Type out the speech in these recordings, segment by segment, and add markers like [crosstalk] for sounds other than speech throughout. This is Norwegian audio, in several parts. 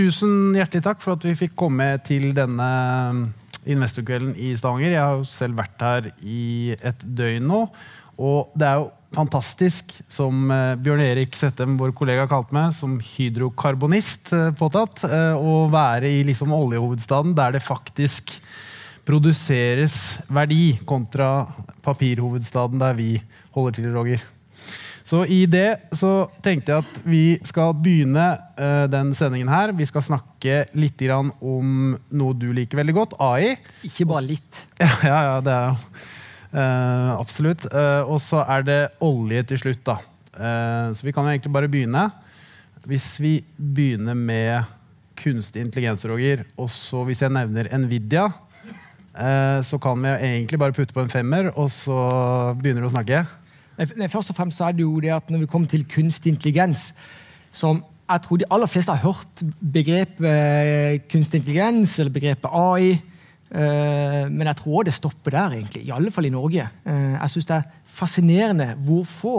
tusen hjertelig takk for at vi fikk komme til denne investorkvelden i Stavanger. Jeg har jo selv vært her i et døgn nå. Og det er jo fantastisk, som eh, Bjørn Erik Settem, vår kollega, kalte meg, som hydrokarbonist eh, påtatt, eh, å være i liksom oljehovedstaden der det faktisk produseres verdi, kontra papirhovedstaden der vi holder til, Roger. Så i det så tenkte jeg at vi skal begynne uh, den sendingen her. Vi skal snakke litt grann om noe du liker veldig godt, AI. Ikke bare litt. [laughs] Ja, ja, det er jo uh, absolutt. Uh, og så er det olje til slutt, da. så vi kan jo egentlig bare begynne. Hvis vi begynner med kunstig intelligens, Roger, og så hvis jeg nevner Nvidia, så kan vi egentlig bare putte på en femmer, og så begynner du å snakke. Først og fremst er det jo det at Når vi kommer til kunstig intelligens som jeg tror de aller fleste har hørt begrepet eh, kunstig intelligens eller begrepet AI. Eh, men jeg tror det stopper der, egentlig, i alle fall i Norge. Eh, jeg syns det er fascinerende hvor få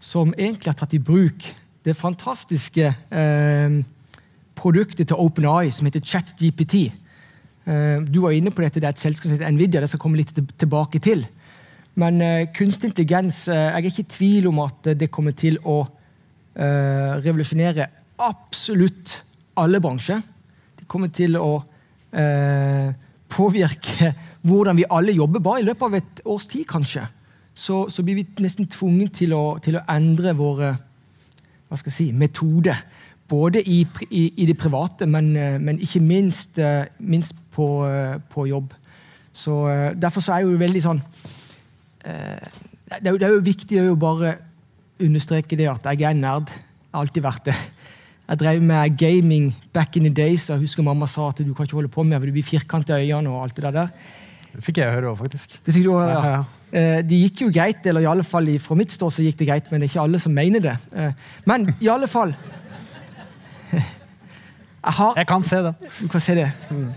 som egentlig har tatt i bruk det fantastiske produktet til OpenAI som heter ChatGPT. Du var inne på dette, det er et selskap som heter Nvidia. Det skal komme litt tilbake til. Men uh, kunstig intelligens uh, Jeg er ikke i tvil om at det kommer til å revolusjonere absolutt alle bransjer. Det kommer til å påvirke hvordan vi alle jobber. Bare i løpet av et års tid, kanskje. Så, så blir vi nesten tvunget til å, til å endre våre hva skal jeg si, metode. Både i, i, i det private, men, men ikke minst, minst på, på, jobb. Så Derfor så er jeg jo veldig sånn Eh, det er, jo, det er jo viktig å bare understreke det at jeg er nerd. Jeg har alltid vært det. Jeg drev med gaming back in the days. Jeg husker mamma sa at du kan ikke holde på med for du blir firkanta i øynene. og alt Det der. Det fikk jeg høre òg, faktisk. Det fikk du også, ja. Eh, det gikk jo greit, eller i alle fall fra mitt stål så gikk det greit, men det er ikke alle som mener det. Eh, men i alle fall [laughs] Jeg, har, jeg kan se det. Du kan se det. Mm.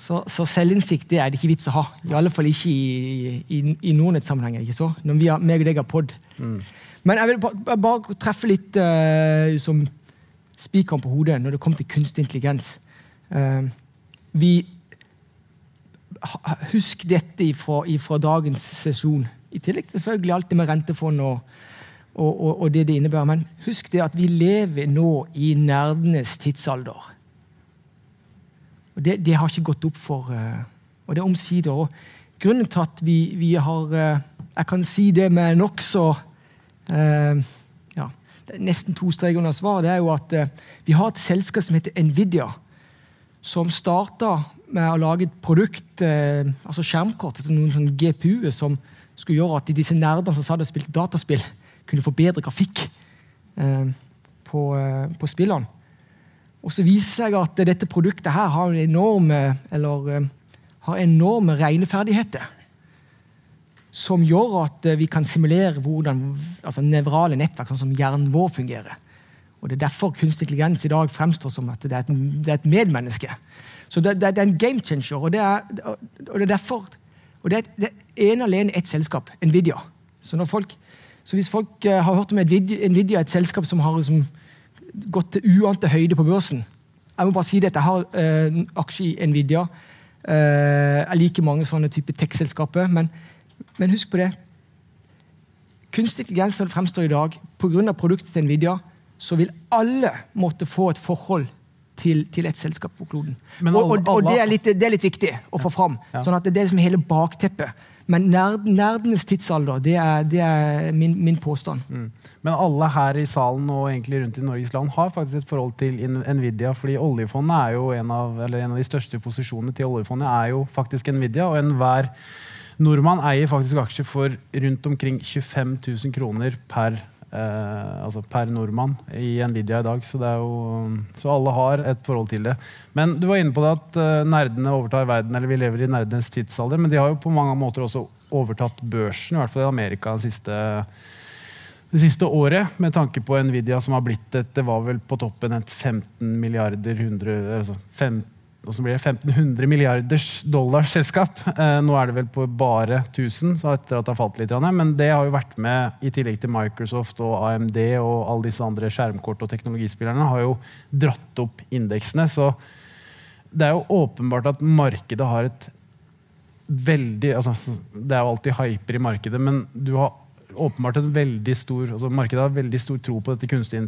Så, så, selvinnsikt er det ikke vits å ha. I alle fall ikke i, i, i noen sammenheng. ikke så? Når vi har, meg og deg har pod. Mm. Men jeg vil bare, bare treffe litt uh, som spikeren på hodet når det kommer til kunstig intelligens. Uh, vi Husk dette fra dagens sesjon. I tillegg til selvfølgelig alt det med rentefond og, og, og, og det det innebærer. Men husk det at vi lever nå i nerdenes tidsalder. Og det, det, har ikke gått opp for uh, Og det er omsider. Og grunnen til at vi, vi har uh, Jeg kan si det med nokså uh, ja, Nesten to streker under svar. Det er jo at vi har et selskap som heter Nvidia, som starta med å lage et produkt, altså skjermkort, noen sånn GPU-er som skulle gjøre at disse nerdene som satt og spilte dataspill, kunne få bedre grafikk på, på spillene. Og så viser seg at dette produktet her har enorme, eller, eh, har enorme regneferdigheter. Som gjør at eh, vi kan simulere hvordan altså nevrale nettverk, sånn som hjernen vår fungerer. Og Det er derfor kunstig intelligens i dag fremstår som at det er et, det er et medmenneske. Så det, det, det, er en game changer. Og det er, og er derfor og det er, ene alene ett selskap, Nvidia. Så, folk, så hvis folk uh, har hørt om Nvidia, et selskap som har liksom, gått til uante høyde på børsen. Jeg må bare si det, jeg har eh, aksjer i Nvidia. Eh, jeg liker mange sånne type tech-selskaper. Men, men, husk på det. Kunstig intelligens fremstår i dag, pga. produktet til Nvidia, så vil alle måtte få et forhold til, til et selskap på kloden. Alle, og, og, og det, er litt, det, er litt, viktig å få fram. Ja. Sånn at det er det som er hele bakteppet. Men nerd, nerdenes tidsalder, det er, det er min, min, påstand. Mm. Men alle her i salen og egentlig rundt i Norges land har faktisk et forhold til Nvidia. fordi oljefondet er jo en av, en av de største posisjonene til oljefondet er jo faktisk Nvidia. Og enhver nordmann eier faktisk aksjer for rundt omkring 25 000 kroner per eh, altså per nordmann i Nvidia i dag. Så, jo, så, alle har et forhold til det. Men du var inne på det at uh, nerdene overtar verden, eller vi lever i nerdenes tidsalder. Men de har jo på mange måter også overtatt børsen, i hvert fall i Amerika det siste, det siste året. Med tanke på Nvidia som har blitt et, det var vel på toppen et 15 milliarder 100, altså 5, og så blir det 1500 milliarders dollars selskap. Eh, nå er det vel på bare 1000, så etter at det har falt litt. Men det har jo vært med, i tillegg til Microsoft og AMD og alle disse andre skjermkort- og teknologispillerne, har jo dratt opp indeksene. Så det er jo åpenbart at markedet har et veldig altså, Det er jo alltid hyper i markedet, men du har åpenbart en veldig stor altså Markedet har veldig stor tro på dette kunstig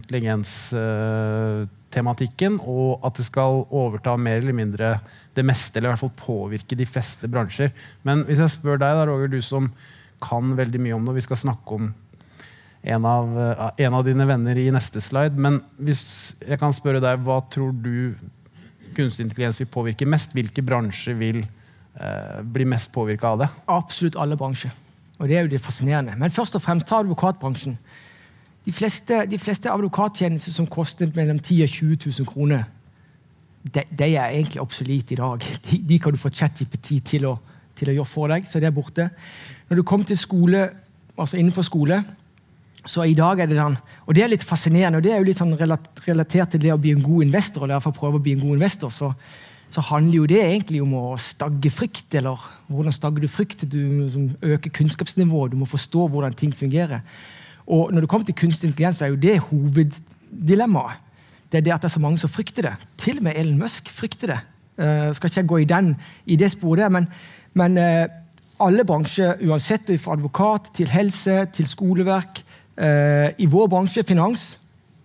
intelligens-tematikken, og at det skal overta mer eller mindre det meste, eller i hvert fall påvirke de fleste bransjer. Men hvis jeg spør deg, da, Roger, du som kan veldig mye om det, og vi skal snakke om en av, en av dine venner i neste slide, men hvis jeg kan spørre deg, hva tror du kunstig intelligens vil påvirke mest? Hvilke bransjer vil eh, bli mest påvirka av det? Absolutt alle bransjer. Og det er jo det fascinerende. Men først og fremst ta advokatbransjen. De fleste, de fleste advokattjenester som koster mellom 10 og 20 000 kroner, de, de er egentlig obsolete i dag. De, de, kan du få ChatJPT til å, til å gjøre for deg, så det er borte. Når du kommer til skole, altså innenfor skole, så i dag er det den, og det er litt fascinerende, og det er jo litt sånn relatert til det å bli en god investor. eller derfor prøve å bli en god investor, så så handler jo det egentlig om å stagge frykt. Eller hvordan stagger du frykt? Du øker kunnskapsnivået, du må forstå hvordan ting fungerer. Og når det kommer til kunstig intelligens, så er jo det hoveddilemmaet. Det er det at det er så mange som frykter det. Til og med Elon Musk frykter det. Uh, skal ikke jeg gå i, den, i det sporet, men, men uh, alle bransjer, uansett fra advokat til helse til skoleverk, uh, i vår bransje, finans,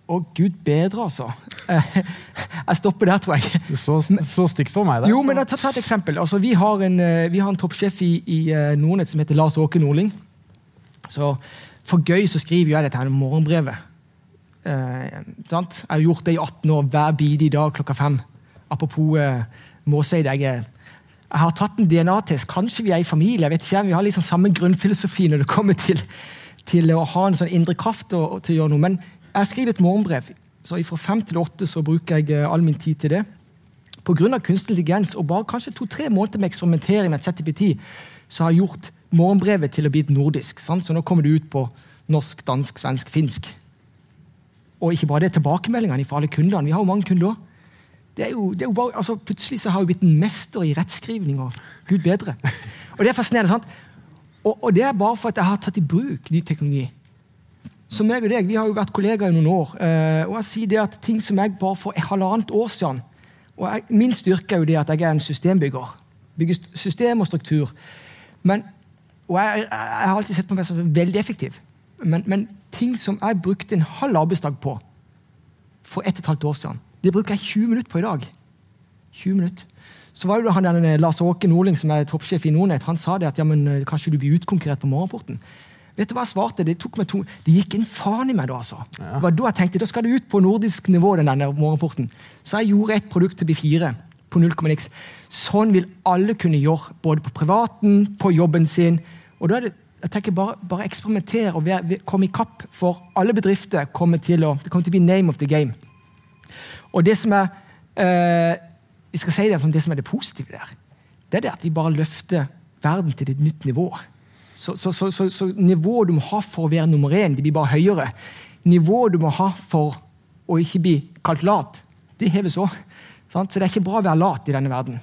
å, gud bedre, altså. [laughs] Jeg stopper der, tror jeg. Så, så stygt for meg, det. Jo, men ta, tar et eksempel. Altså, vi, har en, vi har en toppsjef i, i Nordnett som heter Lars Åke Nordling. Så for gøy så skriver jeg dette her morgenbrevet. Eh, jeg har gjort det i 18 år, hver bidige dag klokka fem. Apropos eh, Måseid. Jeg, jeg har tatt en DNA-test. Kanskje vi er i familie. jeg vet ikke, Vi har liksom samme grunnfilosofi når det kommer til, til å ha en sånn indre kraft og, og til å gjøre noe. Men jeg skriver et morgenbrev. så Fra fem til åtte så bruker jeg eh, all min tid til det. Pga. kunstig intelligens og bare kanskje to-tre måneder med eksperimentering med ChatGPT, så har jeg gjort morgenbrevet til å bli et nordisk. Sant? Så nå kommer det ut på norsk, dansk, svensk, finsk. Og ikke bare det, tilbakemeldingene fra alle kundene. Vi har jo mange kunder òg. Altså, plutselig så har jeg blitt en mester i rettskrivning. og Gud bedre. Og Det er fascinerende. sant? Og, og, det er bare for at jeg har tatt i bruk ny teknologi. Så meg og deg, Vi har jo vært kollegaer i noen år. Eh, og jeg sier det at ting som jeg bare for halvannet år siden og jeg, Min styrke er jo det at jeg er en systembygger. Bygger system og struktur. Men, og jeg, jeg, jeg, har alltid sett på meg som veldig effektiv. Men, men, ting som jeg brukte en halv arbeidsdag på for ett og et halvt år siden, det bruker jeg 20 minutter på i dag. 20 minutter. Så var det han der, Lars Åke Nordling, som er toppsjef i Nordnett, han sa det at ja, men, eh, kanskje du blir utkonkurrert på morgenporten. Vet du hva jeg svarte? Det tok meg to Det gikk en faen i meg da, altså. Ja. Det var da jeg tenkte da skal det ut på nordisk nivå, den denne morgenporten. Så jeg gjorde et produkt til B4 på 0,x. Sånn vil alle kunne gjøre, både på privaten, på jobben sin. Og da er det jeg tenker bare, bare eksperimentere og komme i kapp, for alle bedrifter kommer til å det kommer til å bli name of the game. Og det som er eh, vi skal si det, det som er det positive der, det er det at vi bare løfter verden til et nytt nivå. Så, så, så, så, nivået du må ha for å være nummer én, det blir bare høyere. Nivået du må ha for å ikke bli kalt lat, det heves òg. Så det er ikke bra å være lat i denne verden.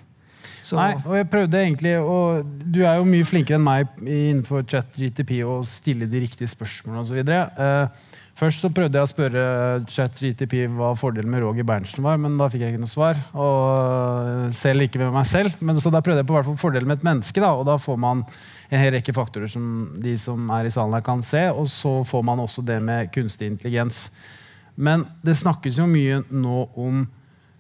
Så. Nei, og jeg prøvde egentlig, og Du er jo mye flinkere enn meg innenfor chat GTP å stille de riktige spørsmålene osv. Uh, Først så prøvde jeg å spørre ChatGTP hva fordelen med Roger Berntsen var, men da fikk jeg ikke noe svar. Og selv ikke med meg selv. Men så da prøvde jeg på hvert fall fordelen med et menneske, da, og da får man en hel rekke faktorer som de som er i salen her kan se, og så får man også det med kunstig intelligens. Men det snakkes jo mye nå om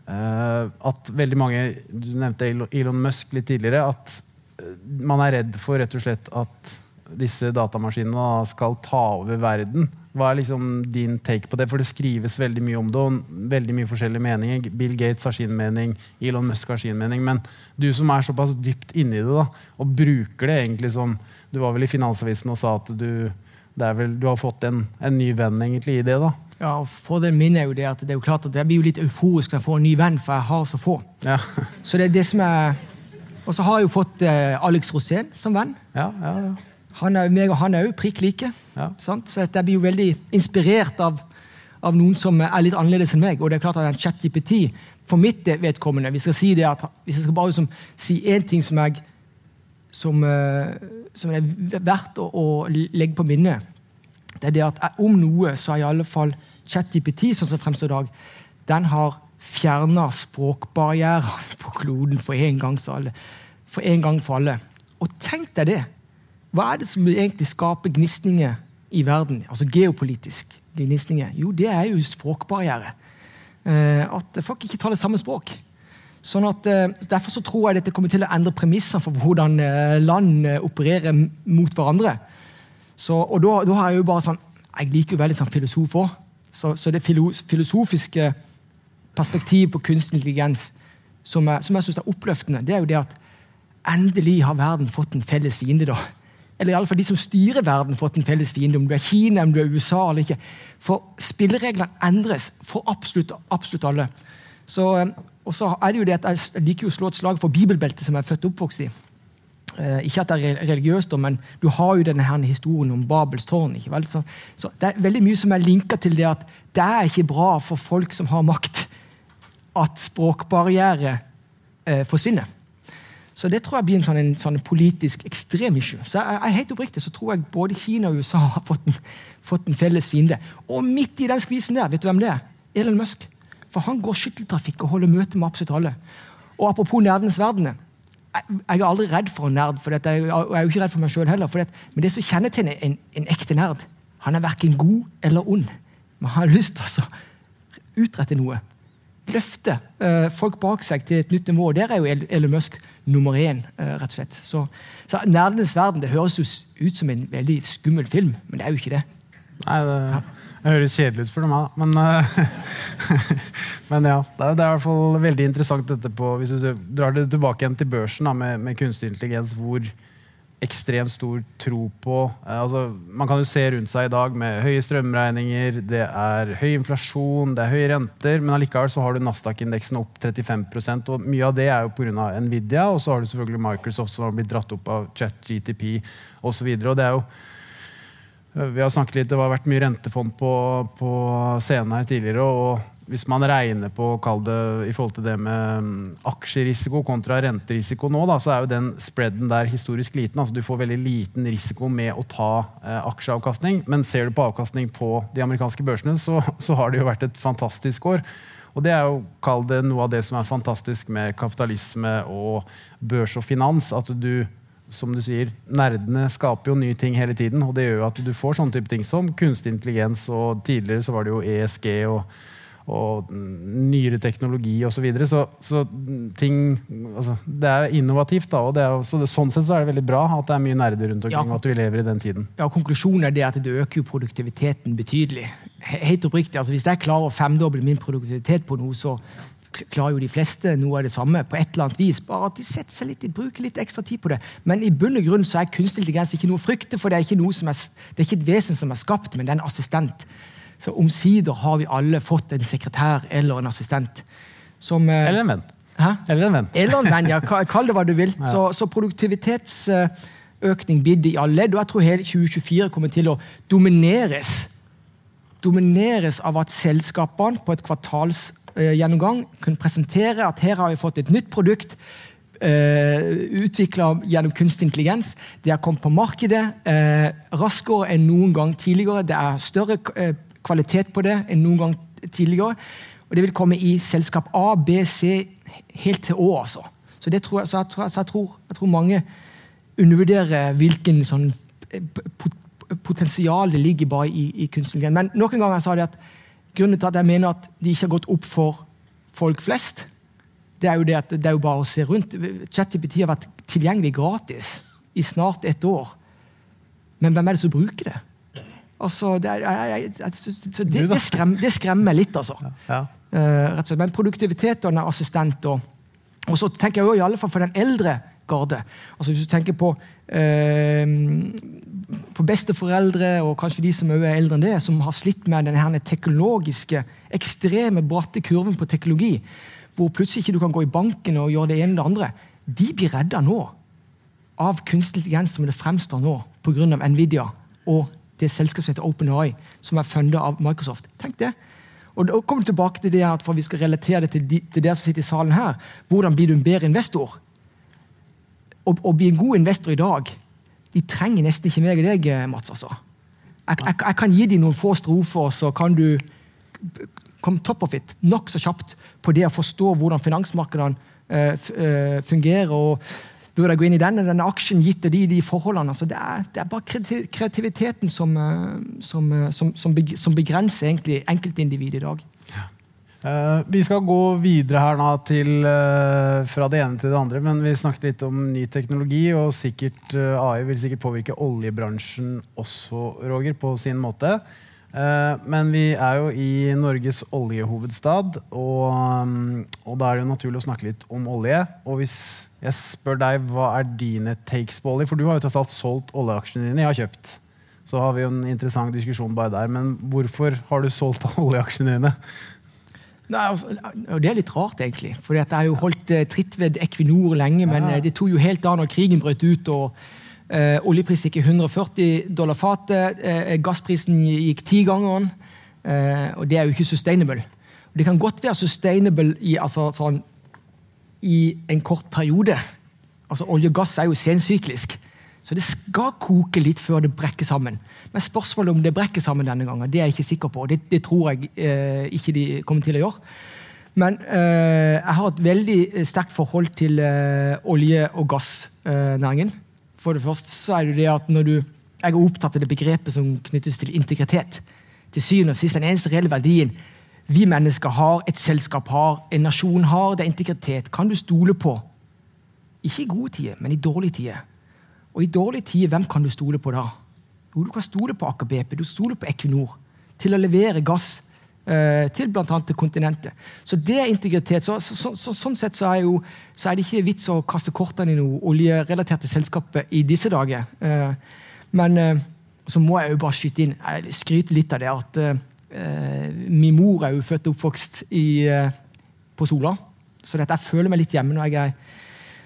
at veldig mange Du nevnte Elon Musk litt tidligere. At uh, man er redd for rett og slett at disse datamaskinene skal ta over verden. Hva er liksom din take på det? For det skrives veldig mye om det, og veldig mye forskjellige meninger. Bill Gates har sin mening, Elon Musk har sin mening. Men du som er såpass dypt inni det, da, og bruker det egentlig som Du var vel i Finansavisen og sa at du, vel, du har fått en, en, ny venn egentlig i det? da? Ja, og Fordelen min er jo det at det er jo klart at jeg blir jo litt euforisk når jeg får en ny venn, for jeg har så få. Ja. [laughs] Så det er det som er Og så har jeg jo fått eh, Alex Rosén som venn. Ja, ja, ja. Han er, meg og han er jo prikk like. Ja. Så jeg blir jo veldig inspirert av, av noen som er litt annerledes enn meg. Og det er klart at en ChatGPT for mitt vedkommende Vi skal si det at, hvis jeg skal bare liksom, si én ting som, jeg, som, uh, som er verdt å, å, legge på minnet, det er det at om noe så er i alle fall ChatGPT sånn som fremstår i dag, den har fjerna språkbarrierene på kloden for en alle. For en gang for alle. Og tenk deg det! Hva er det som egentlig skaper gnisninger i verden? Altså geopolitisk gnisninger? Jo, det er jo språkbarriere. Eh, at folk ikke taler samme språk. Sånn at, eh, derfor så tror jeg dette kommer til å endre premissene for hvordan eh, land opererer mot hverandre. Så, og da, da, har Jeg jo bare sånn, jeg liker jo veldig sånn filosof òg. Så, så, det filosofiske perspektivet på kunstig intelligens som jeg, som jeg synes er oppløftende, det er jo det at endelig har verden fått en felles fiende. da eller i alle fall de som styrer verden, fått en felles fiende. Om du er Kina, om du er USA eller ikke. For spillereglene endres for absolutt, absolutt alle. Så, eh, og så er det jo det at Jeg liker å slå et slag for bibelbeltet, som jeg er født og oppvokst i. Eh, ikke at det er religiøst, men du har jo denne her historien om Babels tårn. ikke vel? Så, så, Det er veldig mye som er linka til det at det er ikke bra for folk som har makt, at språkbarriere eh, forsvinner. Så det tror jeg blir en sånn, en, sånn politisk ekstrem issue. Så jeg, jeg, helt oppriktig så tror jeg både Kina og USA har fått en, fått en felles fiende. Og midt i den skvisen der, vet du hvem det er? Elon Musk. For han går skytteltrafikk og holder møte med absolutt alle. Og apropos nerdenes verden. Jeg, jeg er aldri redd for en nerd, for dette, jeg, jeg er jo ikke redd for meg sjøl heller. For det, men det som kjennetegner en, en ekte nerd, han er verken god eller ond. Men han har lyst til å utrette noe. Løfte uh, folk bak seg til et nytt nivå. Der er jo Elon Musk nummer én, eh, rett og slett. Så, så 'Nerdenes verden' det høres jo ut som en veldig skummel film, men det er jo ikke det. Nei, det, det høres kjedelig ut for meg, da. men, uh, [laughs] men ja. Det er, det er, i hvert fall veldig interessant dette på Hvis du drar det tilbake igjen til børsen da, med, med kunstig intelligens, hvor ekstremt stor tro på eh, altså, Man kan jo se rundt seg i dag med høye strømregninger, det er høy inflasjon, det er høye renter, men allikevel så har du Nasdaq-indeksen opp 35% og Mye av det er jo pga. Nvidia, og så har du selvfølgelig Microsoft som har blitt dratt opp av ChatGTP osv. Vi har snakket litt, Det har vært mye rentefond på, på scenen her tidligere. og hvis man regner på det, i forhold til det med mm, aksjerisiko kontra renterisiko nå, da, så er jo den spreaden der historisk liten. altså Du får veldig liten risiko med å ta eh, aksjeavkastning. Men ser du på avkastning på de amerikanske børsene, så, så, har det jo vært et fantastisk år. Og det er jo kall det noe av det som er fantastisk med kapitalisme og børs og finans. at du som du sier, Nerdene skaper jo nye ting hele tiden. og Det gjør jo at du får sånne type ting som kunstig intelligens. og Tidligere så var det jo ESG og og nyere teknologi osv. Så, videre. så Så ting altså, Det er innovativt. da, og er, så det, Sånn sett så er det veldig bra at det er mye nerder rundt omkring. Ja, og at vi lever i den tiden. Ja, Konklusjonen er det at det øker jo produktiviteten betydelig. Helt oppriktig, altså Hvis jeg klarer å femdoble min produktivitet på noe, så klarer jo de fleste noe av det samme på et eller annet vis. Bare at de setter seg litt, bruker litt ekstra tid på det. Men i bunn og grunn så er kunstig intelligens ikke noe å frykte, for det er ikke, noe som er, det er ikke et vesen som er skapt, men det er en assistent. Så omsider har vi alle fått en sekretær eller en assistent. Som, eh, eller en venn. Hæ? Eller en venn. Eller en venn, ja. [laughs] Kall det hva du vil. Så, så produktivitetsøkning blir det i alle ledd. Og jeg tror hele 2024 kommer til å domineres domineres av at selskapene på et kvartalsgjennomgang gjennomgang kunne presentere at her har vi fått et nytt produkt uh, eh, utvikla gjennom kunstig intelligens. Det har kommet på markedet uh, raskere enn noen gang tidligere. Det er større kvalitet på det enn noen gang tidligere. Og det vil komme i selskap A, B, C, helt til Å, altså. Så, jeg tror, så, jeg, tror, så jeg, tror, jeg, tror, mange undervurderer hvilken sånn potensial det ligger bare i, i kunstig Men noen ganger sa de at grunnen til at jeg mener at de ikke har gått opp for folk flest, det er jo det at det er jo bare å se rundt. ChatGPT har vært tilgjengelig gratis i snart et år. Men hvem er det som bruker det? Altså, det, er, jeg, jeg, det, det, skremmer, det, skremmer, litt, altså. Ja. Uh, Men produktivitet og en assistent og, og så tenker jeg jo i alle fall for den eldre garde. Altså Hvis du tenker på, uh, på besteforeldre og kanskje de som er eldre enn det, som har slitt med den teknologiske, ekstreme, bratte kurven på teknologi, hvor plutselig ikke du kan gå i banken og gjøre det ene og det andre, de blir redda nå av kunstig intelligens som det fremstår nå, pga. Nvidia og det selskapet som heter OpenAI, som er funda av Microsoft. Tenk det. Og da kommer du tilbake til det at for vi skal relatere det til, de, til dere som sitter i salen her. Hvordan blir du en bedre investor? Å, bli en god investor i dag De trenger nesten ikke meg og deg, Mats. altså. Jeg, jeg, jeg kan gi dem noen få strofer, så kan du komme top of it nokså kjapt på det å forstå hvordan finansmarkedene uh, uh, fungerer. og Burde jeg gå inn i denne, denne aksjen gitt de, de forholdene? Altså, det, er, det, er, bare kreativiteten som, som, som, som begrenser egentlig enkeltindividet i dag. Uh, vi skal gå videre her nå til, uh, fra det ene til det andre. Men vi snakket litt om ny teknologi, og sikkert, uh, AI vil sikkert påvirke oljebransjen også, Roger, på sin måte. men vi er jo i Norges oljehovedstad, og, um, og da er det jo naturlig å snakke litt om olje. Og hvis jeg spør deg, hva er dine takes på olje? For du har jo tross alt solgt oljeaksjene dine. Jeg har kjøpt. Så har vi jo en interessant diskusjon bare der. Men hvorfor har du solgt [laughs] oljeaksjene dine? Nei, altså, det er litt rart, egentlig. For jeg har jo holdt eh, tritt ved Equinor lenge, men ja. Eh, det tok jo helt av når krigen brøt ut. og eh, Oljepris gikk 140 dollar fatet. Eh, gassprisen gikk ti ganger. Eh, og det er jo ikke sustainable. Det kan godt være sustainable i, altså, sånn, i en kort periode. Altså, Olje og gass er jo sensyklisk. Så det skal koke litt før det brekker sammen. Men spørsmålet om det brekker sammen denne gangen, det er jeg ikke sikker på. Det, det tror jeg eh, ikke de kommer til å gjøre. Men eh, jeg har et veldig sterkt forhold til eh, olje- og gassnæringen. For det første så er det det at når du Jeg er opptatt av det begrepet som knyttes til integritet. Til syvende og sist den eneste reelle verdien vi mennesker har, et selskap har, en nasjon har, det er integritet. Kan du stole på? Ikke i gode tider, men i dårlige tider. Og i dårlige tider, hvem kan du stole på da? Jo, du kan stole på Aker BP, du stoler på Equinor til å levere gass eh, til bl.a. kontinentet. Så det er integritet. Så, så, så, sånn sett så er, jo, så er, det ikke vits å kaste kortene i noe oljerelaterte selskaper i disse dager. Eh, men eh, så må jeg jo bare skyte inn, jeg skryte litt av det, at eh, min mor er jo født og oppvokst i, eh, på Sola. Så dette, jeg føler meg litt hjemme når jeg er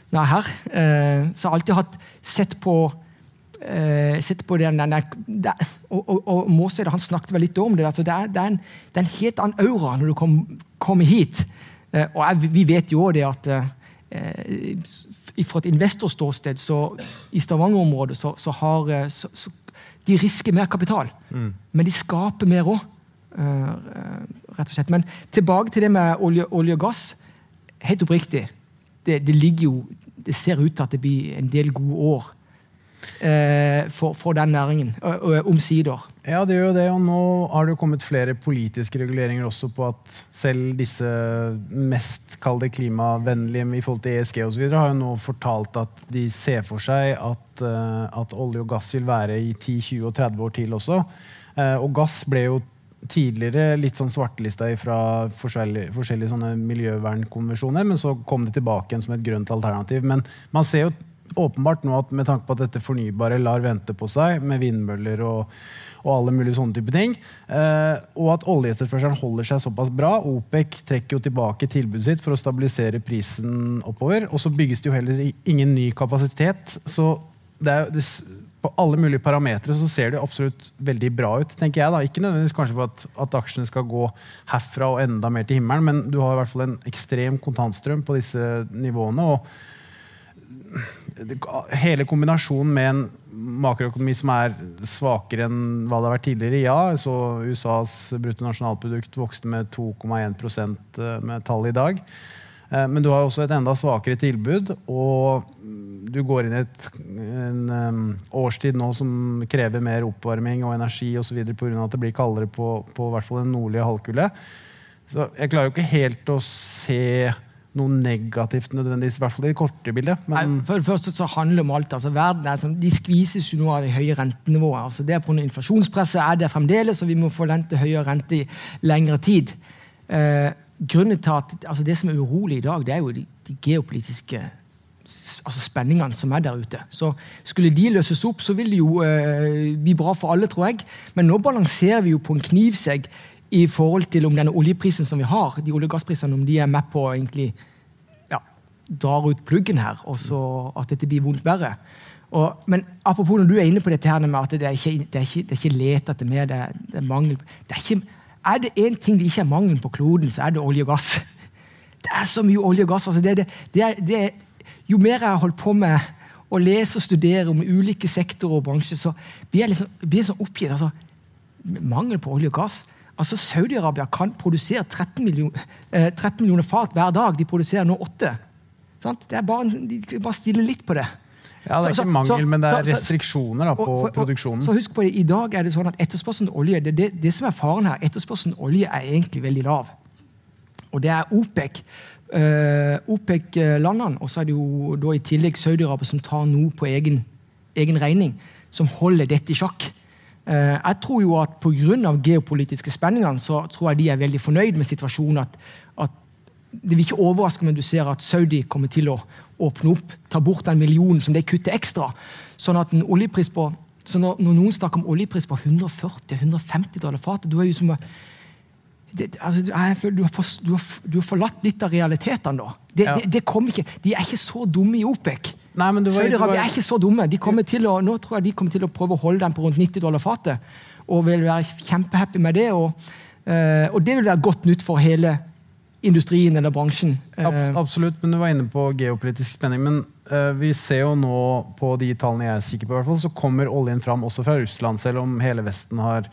når jeg er her. Eh, så jeg har alltid hatt sett på uh, sett på den, den, den, og, og, og Måsøyde han snakket vel litt om det. Altså det, er, det, er en, det, er, en, helt annen aura når du kommer kom hit. Uh, og jeg, vi vet jo det at uh, fra et investorståsted så i Stavanger-området så, så, har så, De risker mer kapital, mm. men de skaper mer òg. Rett og slett. Men tilbake til det med olje, olje og gass. Helt oppriktig. Det, det, ligger jo, det ser ut til at det blir en del gode år eh, for, for, den næringen. Omsider. Ja, det gjør jo det. Og nå har det jo kommet flere politiske reguleringer også på at selv disse mest kalde klimavennlige i forhold til ESG osv. har jo nå fortalt at de ser for seg at, at olje og gass vil være i 10, 20 og 30 år til også. Og gass ble jo tidligere litt sånn svartelista fra forskjellige, forskjellige miljøvernkonvensjoner, men så kom det tilbake igjen som et grønt alternativ. Men man ser jo åpenbart nå at med tanke på at dette fornybare lar vente på seg, med vindmøller og, og alle mulige sånne type ting, eh, og at oljeetterspørselen holder seg såpass bra OPEC trekker jo tilbake tilbudet sitt for å stabilisere prisen oppover. Og så bygges det jo heller ingen ny kapasitet. Så det er, det, på alle mulige parametere så ser det absolutt veldig bra ut. tenker jeg da. Ikke nødvendigvis kanskje for at, at, aksjene skal gå herfra og enda mer til himmelen, men du har i hvert fall en ekstrem kontantstrøm på disse nivåene. og hele kombinasjonen med en makroøkonomi som er svakere enn hva det har vært tidligere, ja. Så USAs bruttonasjonalprodukt vokste med 2,1 eh, med tallet i dag. Eh, men du har også et enda svakere tilbud, og du går inn i et, en um, årstid nå som krever mer oppvarming og energi osv. pga. at det blir kaldere på, på hvert fall den nordlige halvkule. Så jeg klarer jo ikke helt å se noe negativt nødvendigvis, i hvert fall i det korte bildet. Men... for det første så handler det om alt. altså verden er sånn, De skvises jo nå av det høye rentenivået. altså det på Inflasjonspresset er det fremdeles, og vi må forvente høyere rente i lengre tid. Eh, grunnen til at, altså Det som er urolig i dag, det er jo de, de geopolitiske altså spenningene som er der ute. Så Skulle de løses opp, så vil det jo eh, bli bra for alle, tror jeg. Men nå balanserer vi jo på en knivsegg i forhold til om denne oljeprisen som vi har, de olje- og gassprisene, om de er med på å egentlig ja, drar ut pluggen her, og så at dette blir vondt verre. Og, men apropos når du er inne på dette her med at det er ikke, det er ikke, det er ikke let etter mer, det er, det er mangel det er ikke, Er det én ting det ikke er mangel på kloden, så er det olje og gass. [laughs] Det er så mye olje og gass. Altså det, det, det er, det er, jo mer jeg har holdt på med å lese og studere om ulike sektorer og bransjer, så blir jeg liksom, blir sånn oppgitt. Altså, mangel på olje og gass. Altså Saudi-Arabia kan produsere 13 millioner, eh, 13 millioner, fat hver dag. De produserer nå åtte. Det er bare, de bare stille litt på det. Ja, Det er så, ikke mangel, så, men det er restriksjoner da, på og, for, produksjonen. Så husk på det, I dag er det sånn at etterspørselen olje det, det, det, som er faren her, etterspørselen olje er egentlig veldig lav. Og det er OPEC. Uh, OPEC-landene, og så er det jo da i tillegg Saudi-Arabia som tar noe på egen, egen, regning, som holder dette i sjakk. Uh, jeg tror jo at Pga. geopolitiske spenninger så tror jeg de er veldig fornøyd med situasjonen. at, at det vil ikke overraske om du ser at Saudi kommer til å åpne opp, ta bort den millionen som de kutter ekstra. sånn at en oljepris på, så når, når noen snakker om oljepris på 140-150 dollar fatet du er jo som det, altså, føler, du, har for, du, har, du, har forlatt litt av realitetene da. Det, ja. det, ikke, de er ikke så dumme i OPEC. Saudi-Arabia er ikke så dumme. De å, nå tror jeg de kommer til å prøve å holde den på rundt 90 dollar fatet. Og vil være kjempehappy med det. Og, uh, og det vil være godt nytt for hele industrien eller bransjen. Ab absolutt, men du var inne på geopolitisk spenning. Men uh, vi ser jo nå på de tallene jeg er sikker på, fall, så kommer oljen fram også fra Russland, selv om hele Vesten har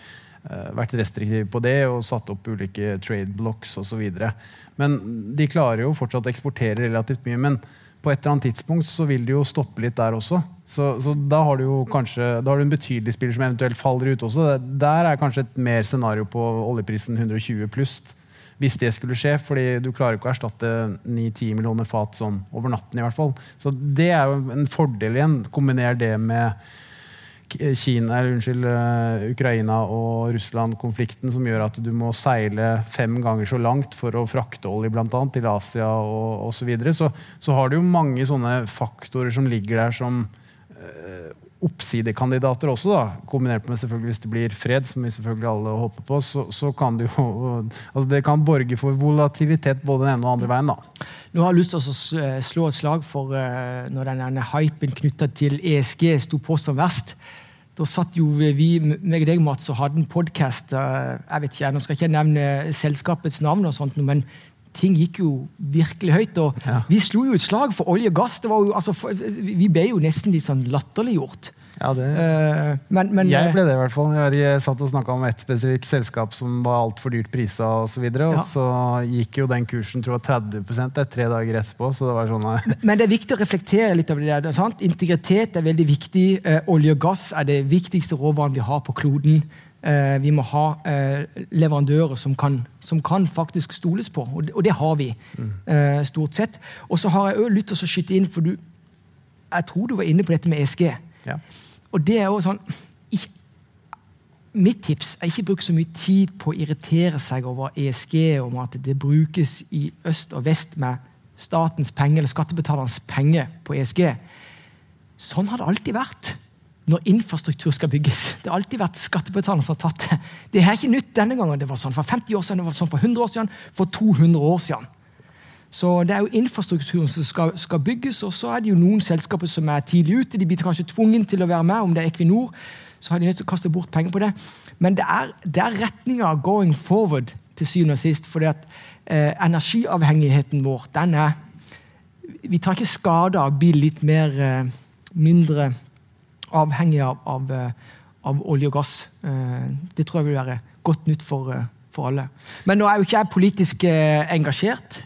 vært restriktive på det og satt opp ulike trade blocks osv. Men de klarer jo fortsatt å eksportere relativt mye. men på et eller annet tidspunkt så vil det jo stoppe litt der også. Så, så da har du jo kanskje da har du en betydelig spiller som eventuelt faller ut også. Der er kanskje et mer scenario på oljeprisen 120 pluss hvis det skulle skje. fordi du klarer ikke å erstatte 9-10 millioner fat sånn over natten. i hvert fall. Så det er jo en fordel igjen. Kombiner det med Kina, eller unnskyld, uh, Ukraina og Russland-konflikten, som gjør at du må seile fem ganger så langt for å frakte olje blant annet, til Asia osv. Så, videre. så Så har du jo mange sånne faktorer som ligger der som uh, oppsidekandidater også, da, kombinert med selvfølgelig hvis det blir fred, som vi selvfølgelig alle håper på, så, så kan det jo altså det kan borge for volatilitet både den ene og den andre veien. da. Nå har jeg lyst til å eh, slå et slag for uh, når denne hypen knytta til ESG sto på som verst. Da satt jo vi meg og deg, Mats, og hadde en podkast. Uh, jeg vet ikke, Nå skal jeg ikke nevne selskapets navn, og sånt, men ting gikk jo virkelig høyt. og ja. Vi slo jo et slag for olje og gass. Jo, altså, vi ble jo nesten litt sånn latterliggjort. Ja, det... Uh, men, men, jeg ble det i hvert fall. Jeg, jeg satt og snakka om et spesifikt selskap som var altfor dyrt prisa. Og, så videre, ja. så gikk jo den kursen tror jeg, 30% det tre dager etterpå. så det var sånn... men det er viktig å reflektere litt over det der. Sant? Integritet er veldig viktig. Uh, olje og gass er det viktigste råvaren vi har på kloden. Uh, vi må ha eh, leverandører som kan, som kan, faktisk stoles på, og det, og det har vi. Mm. eh, stort sett. Og så har jeg òg lyst til å skyte inn, for du, jeg tror du var inne på dette med ESG. Ja. Og det er jo sånn i, Mitt tips er ikke bruk så mye tid på å irritere seg over ESG, om at det brukes i øst og vest med statens penger eller skattebetalernes penger på ESG. Sånn har det alltid vært når infrastruktur skal bygges. Det har alltid vært skattebetalerne som har tatt det. Det er ikke nytt denne gangen. Det var sånn for 50 år siden, det var sånn for 100 år siden, for 200 år siden. Så det er jo infrastrukturen som skal, skal, bygges, og så er det jo noen selskaper som er tidlig ute. De blir kanskje tvungen til å være med, om det er Equinor. Så har de nødt til å kaste bort penger på det. Men det er, det er retninga going forward til syvende og sist. at eh, energiavhengigheten vår, den er Vi tar ikke skade av å bli litt mer eh, mindre avhengig av, av, eh, av, olje og gass. Eh, det tror jeg vil være godt nytt for, eh, for alle. Men nå er jo ikke jeg politisk engasjert,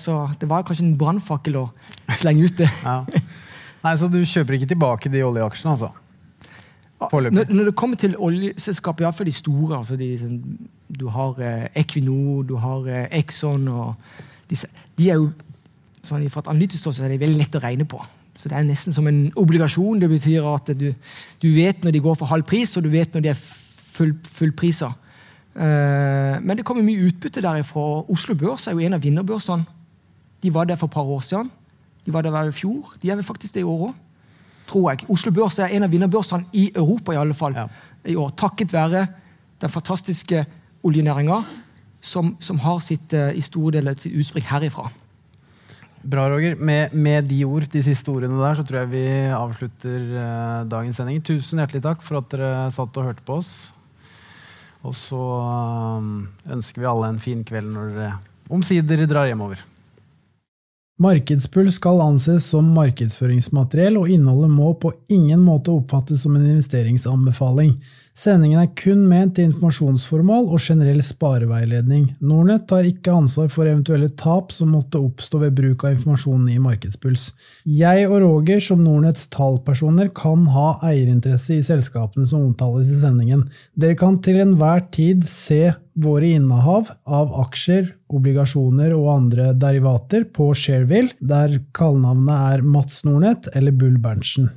så det var kanskje en brannfakkel å slenge ut det. [laughs] Ja. Nei, Så du kjøper ikke tilbake de oljeaksjene, altså? Når, når, det kommer til oljeselskap iallfall de store altså de, Du har Equinor, du har Exxon og disse, De er jo sånn, Fra et analytisk ståsted er de veldig lett å regne på. Så det er nesten som en obligasjon. Det betyr at du, du vet når de går for halv pris, og du vet når de er full, fullpriser. Uh, men det kommer mye utbytte derifra. Oslo Børs er jo en av vinnerbørsene. De var der for et par år siden. De var der i fjor. De er vel faktisk det i år òg. Tror jeg. Oslo Børs er en av vinnerbørsene i Europa i alle fall ja. i år. Takket være den fantastiske oljenæringa som, som, har sitt, uh, i store deler sitt utspring herifra. Bra, Roger. Med, med, de ord, de siste ordene der, så tror jeg vi avslutter uh, dagens sending. Tusen hjertelig takk for at dere satt og hørte på oss. Og så eh, ønsker vi alle en fin kveld når dere omsider drar hjemover. Markedspuls skal anses som markedsføringsmateriell, og innholdet må på ingen måte oppfattes som en investeringsanbefaling. Sendingen er kun ment til informasjonsformål og generell spareveiledning. Nordnett tar ikke ansvar for eventuelle tap som måtte oppstå ved bruk av informasjonen i Markedspuls. Jeg og Roger som Nordnetts tallpersoner kan ha eierinteresse i selskapene som omtales i sendingen. Dere kan til enhver tid se våre innehav av aksjer, obligasjoner og andre derivater på Shareville, der kallenavnet er Mats Nordnett eller Bull Berntsen.